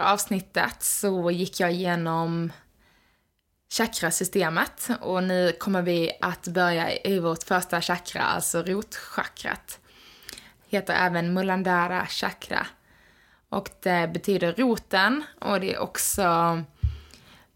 Förra avsnittet så gick jag igenom chakrasystemet och nu kommer vi att börja i vårt första chakra, alltså rotchakrat. Heter även Mulandara chakra. Och det betyder roten och det är också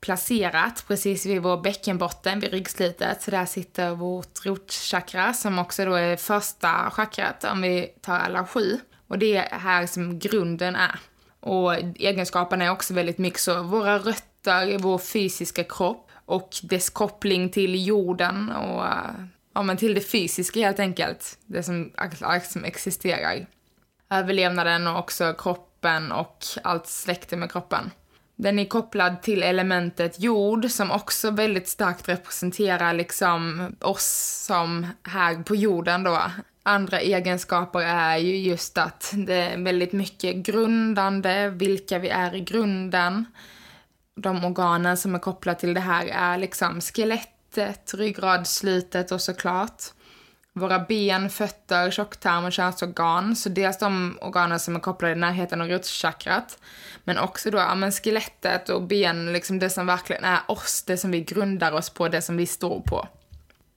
placerat precis vid vår bäckenbotten, vid ryggslutet. Så där sitter vårt rotchakra som också då är första chakrat om vi tar alla sju. Och det är här som grunden är. Och egenskaperna är också väldigt mycket så, våra rötter, vår fysiska kropp och dess koppling till jorden och ja, men till det fysiska helt enkelt. Det som, som existerar. Överlevnaden och också kroppen och allt släkte med kroppen. Den är kopplad till elementet jord som också väldigt starkt representerar liksom oss som här på jorden då andra egenskaper är ju just att det är väldigt mycket grundande, vilka vi är i grunden. De organen som är kopplade till det här är liksom skelettet, ryggradslutet och såklart våra ben, fötter, tjocktarm och könsorgan. Så dels de organen som är kopplade i närheten av rotchakrat. Men också då ja, men skelettet och ben, liksom det som verkligen är oss, det som vi grundar oss på, det som vi står på.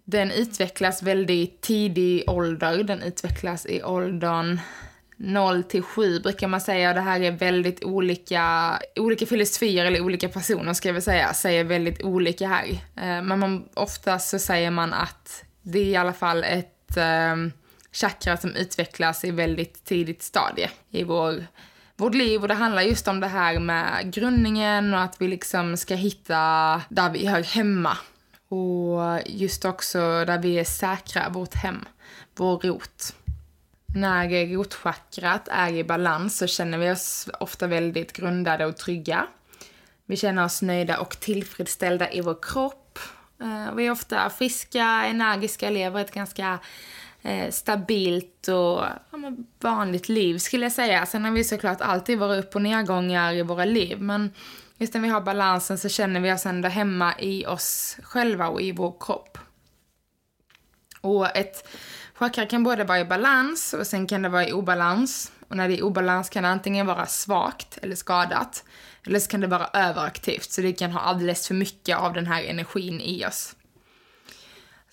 Den utvecklas väldigt tidig ålder. Den utvecklas i åldern 0 till 7 brukar man säga. Det här är väldigt olika, olika filosofier eller olika personer ska jag väl säga, säger väldigt olika här. Eh, men man, oftast så säger man att det är i alla fall ett eh, chakra som utvecklas i väldigt tidigt stadie i vår, vårt liv. Och det handlar just om det här med grundningen och att vi liksom ska hitta där vi hör hemma. Och just också där vi är säkra, vårt hem, vår rot. När rotchakrat är i balans så känner vi oss ofta väldigt grundade och trygga. Vi känner oss nöjda och tillfredsställda i vår kropp. Eh, vi är ofta friska, energiska, lever ett ganska eh, stabilt och vanligt liv skulle jag säga. Sen har vi såklart alltid våra upp och nedgångar i våra liv men Just när vi har balansen så känner vi oss ändå hemma i oss själva och i vår kropp. Och ett chakra kan både vara i balans och sen kan det vara i obalans. Och när det är i obalans kan det antingen vara svagt eller skadat. Eller så kan det vara överaktivt, så det kan ha alldeles för mycket av den här energin i oss.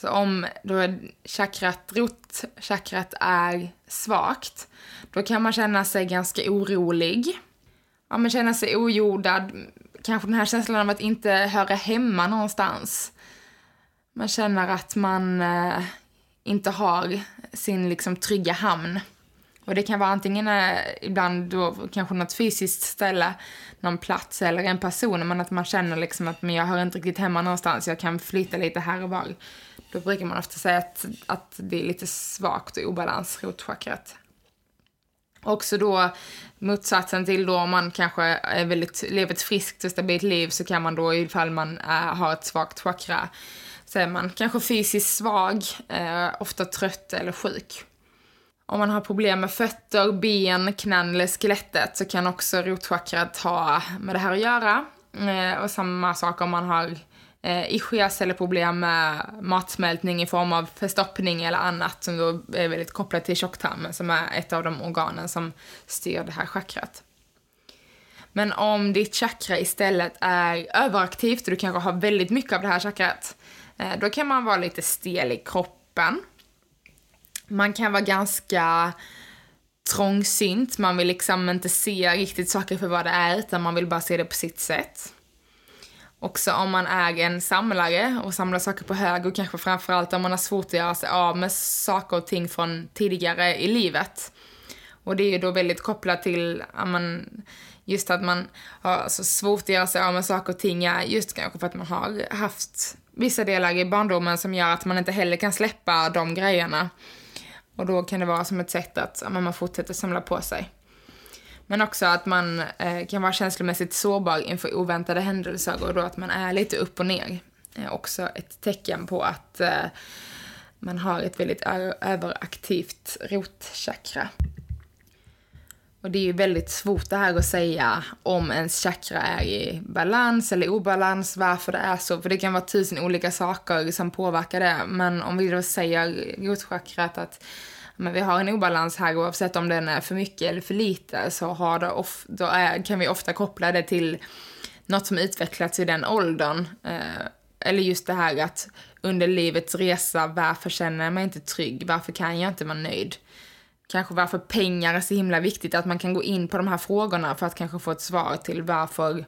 Så om då chakrat, rotchakrat är svagt, då kan man känna sig ganska orolig ja, men känna sig ojordad. Kanske den här känslan av att inte höra hemma någonstans. Man känner att man eh, inte har sin liksom trygga hamn. Och det kan vara antingen eh, ibland då kanske något fysiskt ställe, någon plats eller en person, men att man känner liksom att men jag hör inte riktigt hemma någonstans, jag kan flytta lite här och var. Då brukar man ofta säga att, att det är lite svagt och obalans, rotchakrat. Också då motsatsen till då om man kanske är väldigt, lever ett friskt och stabilt liv så kan man då ifall man äh, har ett svagt chakra så är man kanske fysiskt svag, äh, ofta trött eller sjuk. Om man har problem med fötter, ben, knän eller skelettet så kan också rotchakrat ha med det här att göra. Äh, och samma sak om man har eh, ischias eller problem med matsmältning i form av förstoppning eller annat som då är väldigt kopplat till tjocktarmen som är ett av de organen som styr det här chakrat. Men om ditt chakra istället är överaktivt och du kanske har väldigt mycket av det här chakrat, eh, då kan man vara lite stel i kroppen. Man kan vara ganska trångsynt, man vill liksom inte se riktigt saker för vad det är utan man vill bara se det på sitt sätt. Också om man är en samlare och samlar saker på hög och kanske framförallt om man har svårt att göra sig av med saker och ting från tidigare i livet. Och det är ju då väldigt kopplat till, att man, just att man har så svårt att göra sig av med saker och ting, just kanske för att man har haft vissa delar i barndomen som gör att man inte heller kan släppa de grejerna. Och då kan det vara som ett sätt att man fortsätter samla på sig. Men också att man eh, kan vara känslomässigt sårbar inför oväntade händelser och då att man är lite upp och ner. är också ett tecken på att eh, man har ett väldigt överaktivt rotchakra. Och det är ju väldigt svårt det här att säga om ens chakra är i balans eller obalans, varför det är så. För det kan vara tusen olika saker som påverkar det. Men om vi då säger rotchakrat att men vi har en obalans här oavsett om den är för mycket eller för lite så har det of, då är, kan vi ofta koppla det till något som utvecklats i den åldern. Eh, eller just det här att under livets resa, varför känner jag mig inte trygg? Varför kan jag inte vara nöjd? Kanske varför pengar är så himla viktigt, att man kan gå in på de här frågorna för att kanske få ett svar till varför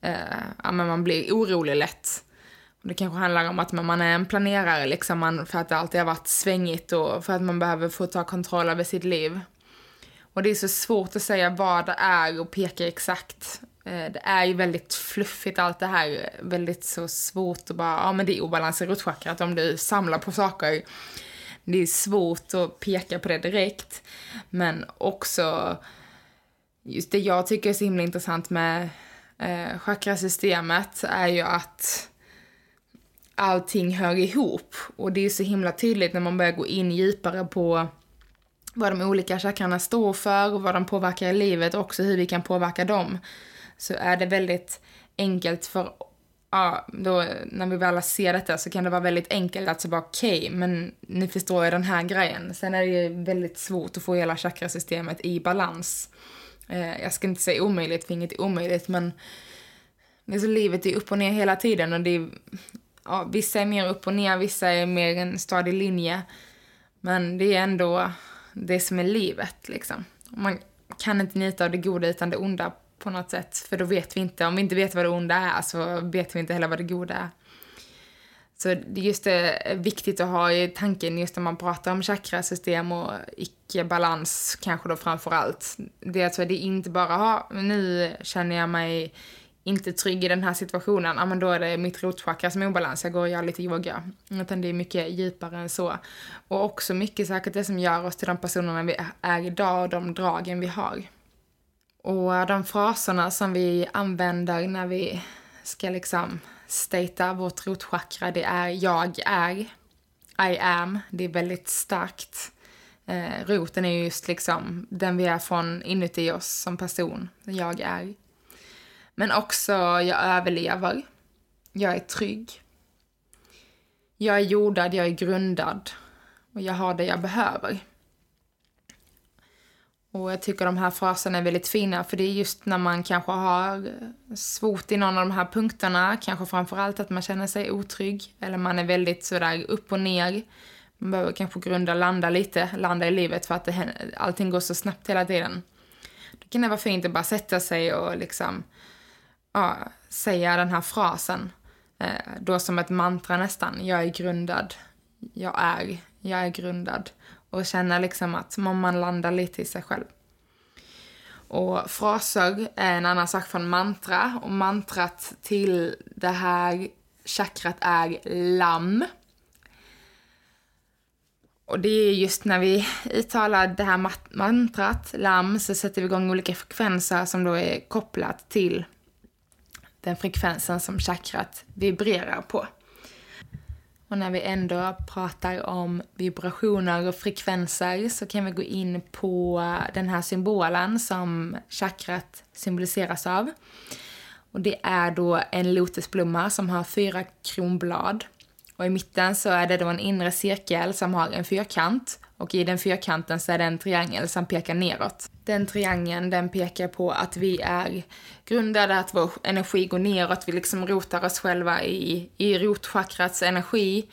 eh, ja, men man blir orolig lätt. Det kanske handlar om att man är en planerare, liksom man, för att det alltid har varit svängigt och för att man behöver få ta kontroll över sitt liv. Och det är så svårt att säga vad det är och peka exakt. Eh, det är ju väldigt fluffigt allt det här, väldigt så svårt att bara, ja men det är obalans i rotchakrat om du samlar på saker. Det är svårt att peka på det direkt, men också just det jag tycker är så himla intressant med eh, chakrasystemet är ju att allting hör ihop. Och det är så himla tydligt när man börjar gå in djupare på vad de olika chakrarna står för och vad de påverkar i livet och också hur vi kan påverka dem. Så är det väldigt enkelt för, ja, då när vi väl ser detta så kan det vara väldigt enkelt att så bara okej, okay, men nu förstår jag den här grejen. Sen är det ju väldigt svårt att få hela chakrasystemet i balans. Eh, jag ska inte säga omöjligt, för inget är omöjligt, men det livet är upp och ner hela tiden och det är ja, vissa är mer upp och ner, vissa är mer en stadig linje. Men det är ändå det som är livet liksom. Man kan inte njuta av det goda utan det onda på något sätt. För då vet vi inte, om vi inte vet vad det onda är så vet vi inte heller vad det goda är. Så det just det är viktigt att ha i tanken just när man pratar om chakrasystem och icke-balans kanske då framför allt. Det är alltså, det är inte bara, ha, nu känner jag mig inte trygg i den här situationen, ja men då är det mitt rotchakra som är obalans, jag går och gör lite yoga. Utan det är mycket djupare än så. Och också mycket säkert det som gör oss till de personerna vi är idag och de dragen vi har. Och de fraserna som vi använder när vi ska liksom statea vårt rotchakra, det är jag är, I am, det är väldigt starkt. Eh, roten är just liksom den vi är från inuti oss som person, jag är. Men också, jag överlever. Jag är trygg. Jag är jordad, jag är grundad. Och jag har det jag behöver. Och jag tycker de här fraserna är väldigt fina för det är just när man kanske har eh, svårt i någon av de här punkterna, kanske framförallt att man känner sig otrygg eller man är väldigt sådär upp och ner. Man behöver kanske grunda, landa lite, landa i livet för att det, allting går så snabbt hela tiden. Då kan det vara fint att bara sätta sig och liksom ja, säga den här frasen. Eh, då som ett mantra nästan. Jag är grundad. Jag är. Jag är grundad. Och känna liksom att man landar lite i sig själv. Och fraser är en annan sak från mantra. Och mantrat till det här chakrat är lam. Och det är just när vi uttalar det här mantrat, lam, så sätter vi igång olika frekvenser som då är kopplat till den frekvensen som chakrat vibrerar på. Och när vi ändå pratar om vibrationer och frekvenser så kan vi gå in på den här symbolen som chakrat symboliseras av. Och det är då en lotusblomma som har fyra kronblad. Och i mitten så är det då en inre cirkel som har en fyrkant och i den fyrkanten så är det en triangel som pekar neråt. Den triangeln den pekar på att vi är grundade, att vår energi går neråt, vi liksom rotar oss själva i, i rotchakrats energi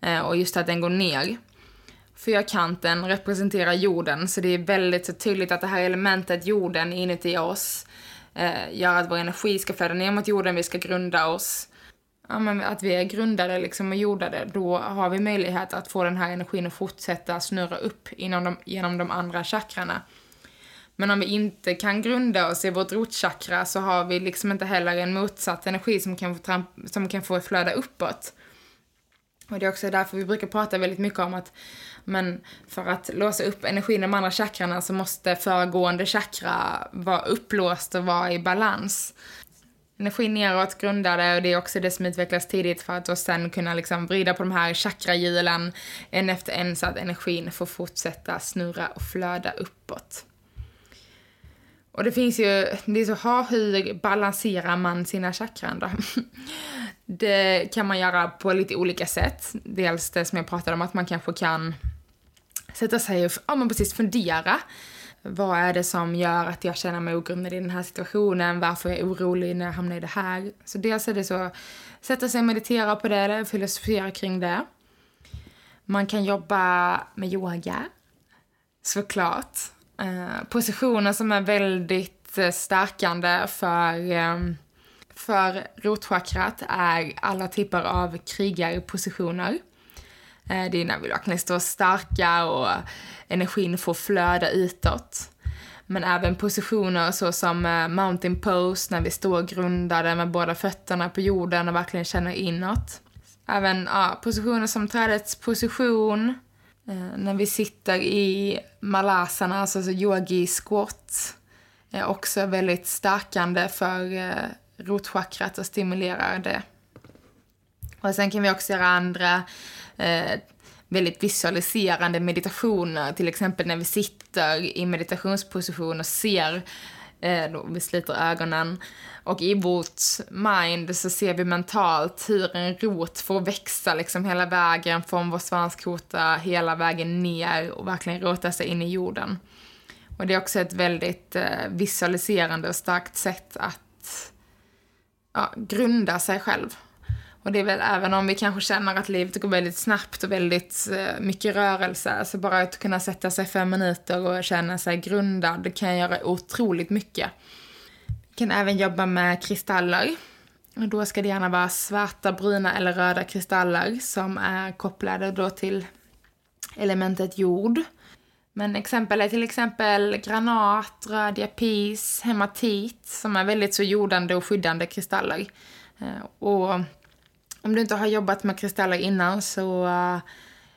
eh, och just att den går ner. Fyrkanten representerar jorden, så det är väldigt så tydligt att det här elementet, jorden, inuti oss, eh, gör att vår energi ska flöda ner mot jorden, vi ska grunda oss ja, men att vi är grundade liksom och jordade, då har vi möjlighet att få den här energin att fortsätta snurra upp inom de, genom de andra chakrarna. Men om vi inte kan grunda oss i vårt rotchakra så har vi liksom inte heller en motsatt energi som kan få, som kan få flöda uppåt. Och det är också därför vi brukar prata väldigt mycket om att men för att låsa upp energin i de andra chakrarna så måste föregående chakra vara upplåst och vara i balans. Energin neråt grundade och det är också det som utvecklas tidigt för att då sen kunna liksom vrida på de här chakrahjulen en efter en så att energin får fortsätta snurra och flöda uppåt. Och det finns ju, det är så, ha, hur balanserar man sina chakran då? Det kan man göra på lite olika sätt. Dels det som jag pratade om, att man kanske kan sätta sig och ja, men precis fundera. Vad är det som gör att jag känner mig ogrundad i den här situationen? Varför är jag orolig när jag hamnar i det här? Så dels är det så, sätta sig och meditera på det, eller filosofera kring det. Man kan jobba med yoga, såklart. Eh, positioner som är väldigt eh, stärkande för eh, för rotchakrat är alla typer av krigarpositioner. Eh, det är när vi verkligen står starka och energin får flöda utåt. Men även positioner så som eh, mountain pose, när vi står grundade med båda fötterna på jorden och verkligen känner inåt. Även ja, positioner som trädets position, eh, när vi sitter i malasana, alltså yogi squat, är också väldigt stärkande för rotchakrat och stimulerar det. Och sen kan vi också göra andra eh, väldigt visualiserande meditationer, till exempel när vi sitter i meditationsposition och ser eh, då vi sliter ögonen. Och i vårt mind så ser vi mentalt hur en rot får växa liksom hela vägen från vår svanskota hela vägen ner och verkligen rota sig in i jorden. Och det är också ett väldigt eh, visualiserande och starkt sätt att ja, grunda sig själv. Och det är väl även om vi kanske känner att livet går väldigt snabbt och väldigt eh, mycket rörelse, så bara att kunna sätta sig fem minuter och känna sig grundad kan göra otroligt mycket. Vi kan även jobba med kristaller. Och då ska det gärna vara svarta, bruna eller röda kristaller som är kopplade då till elementet jord. Men exempel är till exempel granat, röd diapis, hematit som är väldigt så jordande och skyddande kristaller. Eh, och om du inte har jobbat med kristaller innan så eh,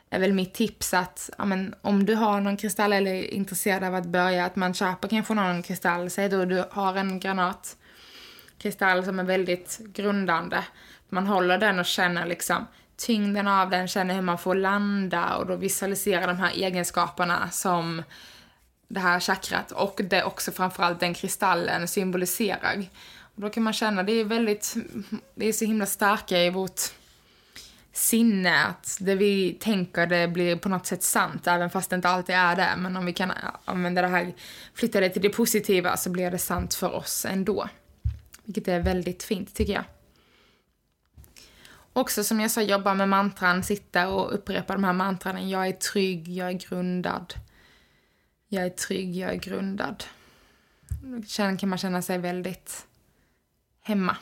är väl mitt tips att ja, men, om du har någon kristall eller är intresserad av att börja, att man köper kanske någon kristall, säg då du har en granatkristall som är väldigt grundande. Man håller den och känner liksom tyngden av den, känner hur man får landa och då visualiserar de här egenskaperna som det här chakrat och det också framförallt den kristallen symboliserar. Och då kan man känna, det är väldigt, det är så himla starka i vårt sinne att det vi tänker det blir på något sätt sant, även fast det inte alltid är det. Men om vi kan använda det här, flytta det till det positiva så blir det sant för oss ändå. Vilket är väldigt fint tycker jag. Också som jag sa, jobba med mantran, sitta och upprepa de här mantran. Jag är trygg, jag är grundad. Jag är trygg, jag är grundad. Sen kan man känna sig väldigt hemma.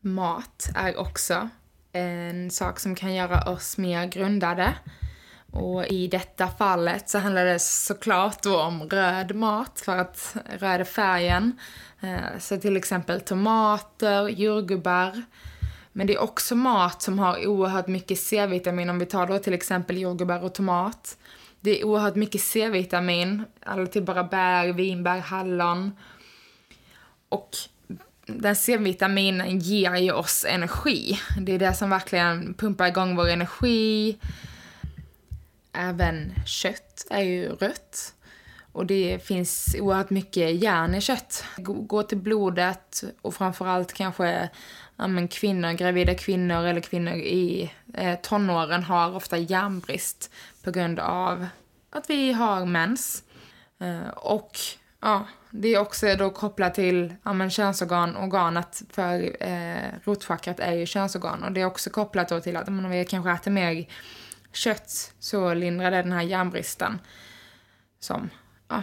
Mat är också en sak som kan göra oss mer grundade. Och i detta fallet så handlar det såklart då om röd mat, för att röd är färgen. Eh, så till exempel tomater, jordgubbar, men det är också mat som har oerhört mycket C-vitamin, om vi tar då till exempel jordgubbar och tomat. Det är oerhört mycket C-vitamin, alla till bara bär, vinbär, hallon. Och den C-vitaminen ger ju oss energi. Det är det som verkligen pumpar igång vår energi. Även kött är ju rött. Och det finns oerhört mycket järn i kött. Gå till blodet och framförallt kanske ja, men kvinnor, gravida kvinnor eller kvinnor i eh, tonåren har ofta järnbrist på grund av att vi har mens. Eh, och ja, det är också då kopplat till ja, men könsorgan, organet för eh, rotchakrat är ju könsorgan och det är också kopplat då till att om vi kanske äter mer kött så lindrar det den här järnbristen som ja,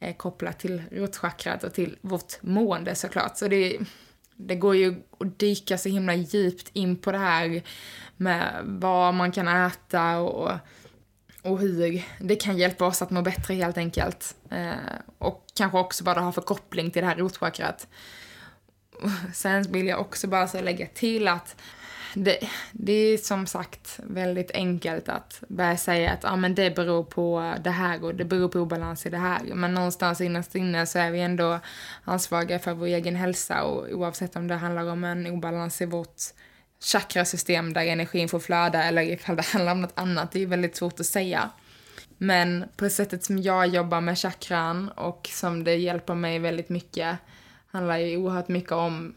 är kopplat till rotchakrat och till vårt mående såklart. Så det Det går ju att dyka så himla djupt in på det här med vad man kan äta och, och och hur det kan hjälpa oss att må bättre helt enkelt. Eh, och kanske också bara ha för koppling till det här rotchakrat. Sen vill jag också bara så lägga till att det, det är som sagt väldigt enkelt att börja säga att ah, men det beror på det här och det beror på obalans i det här. Men någonstans innerst inne så är vi ändå ansvariga för vår egen hälsa och oavsett om det handlar om en obalans i vårt chakrasystem där energin får flöda eller ifall det handlar om något annat, det är väldigt svårt att säga. Men på sättet som jag jobbar med chakran och som det hjälper mig väldigt mycket handlar ju oerhört mycket om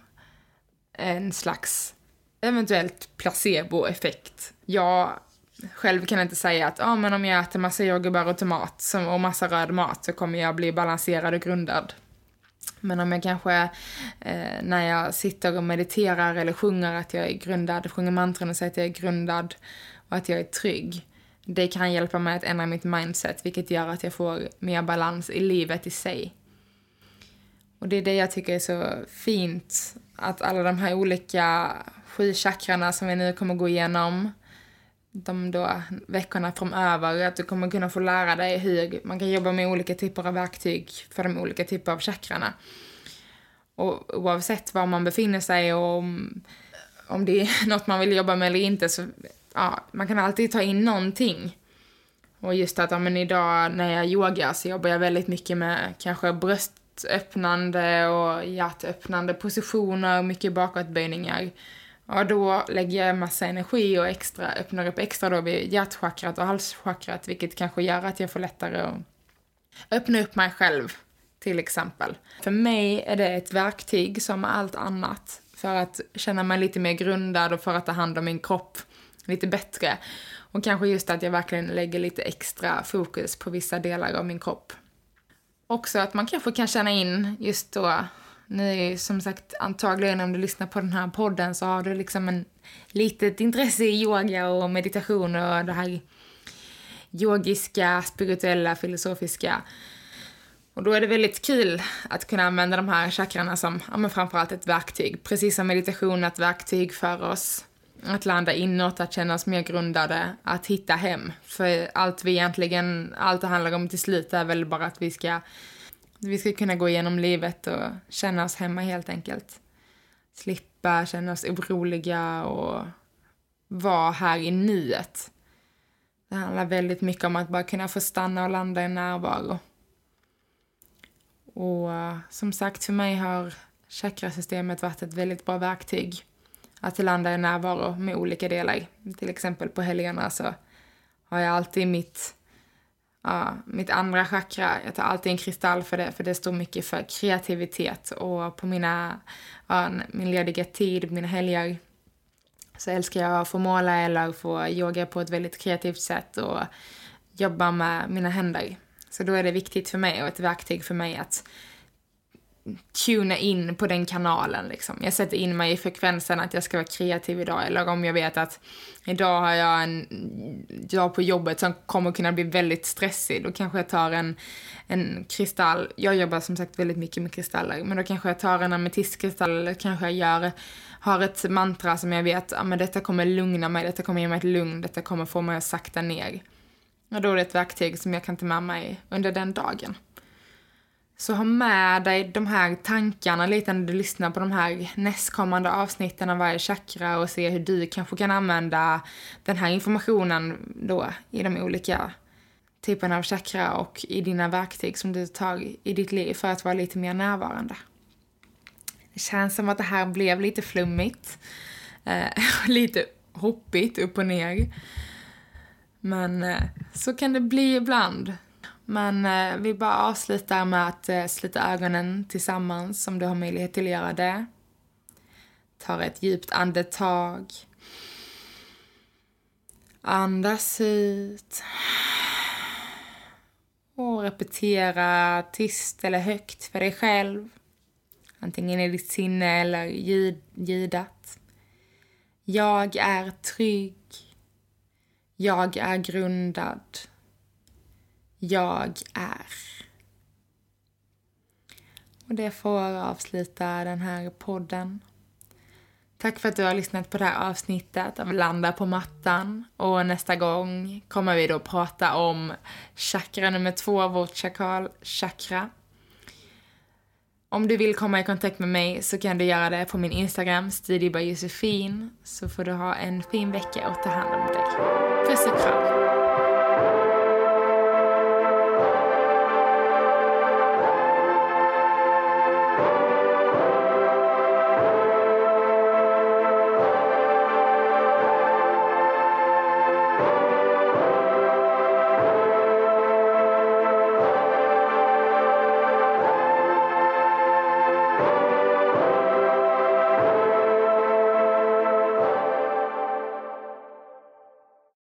en slags eventuellt placeboeffekt. Jag själv kan inte säga att ah, men om jag äter massa jordgubbar och tomat och massa röd mat så kommer jag bli balanserad och grundad. Men om jag kanske eh, när jag sitter och mediterar eller sjunger att jag är grundad, sjunger mantran och säger att jag är grundad och att jag är trygg. Det kan hjälpa mig att ändra mitt mindset vilket gör att jag får mer balans i livet i sig. Och det är det jag tycker är så fint, att alla de här olika sju chakrarna som vi nu kommer gå igenom de då veckorna framöver, att du kommer kunna få lära dig hur man kan jobba med olika typer av verktyg för de olika typer av chakrarna. Och oavsett var man befinner sig och om, om det är något man vill jobba med eller inte så, ja, man kan alltid ta in någonting. Och just att, ja men idag när jag yogar så jobbar jag väldigt mycket med kanske bröstöppnande och hjärtöppnande positioner, mycket bakåtböjningar. Ja, då lägger jag massa energi och extra, öppnar upp extra då vid hjärtchakrat och halschakrat, vilket kanske gör att jag får lättare att öppna upp mig själv, till exempel. För mig är det ett verktyg som allt annat för att känna mig lite mer grundad och för att ta hand om min kropp lite bättre. Och kanske just att jag verkligen lägger lite extra fokus på vissa delar av min kropp. Också att man kanske kan känna in just då nu som sagt antagligen om du lyssnar på den här podden så har du liksom en litet intresse i yoga och meditation och det här yogiska, spirituella, filosofiska. Och då är det väldigt kul att kunna använda de här chakrarna som, ja men framförallt ett verktyg. Precis som meditation är ett verktyg för oss att landa inåt, att känna oss mer grundade, att hitta hem. För allt vi egentligen, allt det handlar om till slut är väl bara att vi ska vi ska kunna gå igenom livet och känna oss hemma helt enkelt. Slippa känna oss oroliga och vara här i nuet. Det handlar väldigt mycket om att bara kunna få stanna och landa i närvaro. Och eh, som sagt, för mig har chakrasystemet varit ett väldigt bra verktyg att landa i närvaro med olika delar. Till exempel på helgerna så har jag alltid mitt ja, mitt andra chakra, jag tar alltid en kristall för det, för det står mycket för kreativitet och på mina, ja, min lediga tid, mina helger, så älskar jag att få måla eller få yoga på ett väldigt kreativt sätt och jobba med mina händer. Så då är det viktigt för mig och ett verktyg för mig att tuna in på den kanalen liksom. Jag sätter in mig i frekvensen att jag ska vara kreativ idag eller om jag vet att idag har jag en dag på jobbet som kommer kunna bli väldigt stressig. Då kanske jag tar en, en kristall. Jag jobbar som sagt väldigt mycket med kristaller. Men då kanske jag tar en ametistkristall eller kanske jag gör, har ett mantra som jag vet, ja men detta kommer lugna mig, detta kommer ge mig ett lugn, detta kommer få mig att sakta ner. Och då är det ett verktyg som jag kan ta med mig under den dagen. Så ha med dig de här tankarna lite när du lyssnar på de här nästkommande avsnitten av varje chakra och se hur du kanske kan använda den här informationen då i de olika typerna av chakra och i dina verktyg som du tar i ditt liv för att vara lite mer närvarande. Det känns som att det här blev lite flummigt, eh, lite hoppigt upp och ner. Men eh, så kan det bli ibland. Men eh, vi bara avslutar med att eh, slita ögonen tillsammans om du har möjlighet till att göra det. Ta ett djupt andetag. Andas ut. Och repetera tyst eller högt för dig själv. Antingen i ditt sinne eller ljud, ljudat. Jag är trygg. Jag är grundad. Jag är. Och det får avsluta den här podden. Tack för att du har lyssnat på det här avsnittet av Landa på mattan. Och nästa gång kommer vi då prata om chakra nummer två, vårt chakra. Om du vill komma i kontakt med mig så kan du göra det på min Instagram, studiebyjosefin, så får du ha en fin vecka och ta hand om dig. Puss och kram!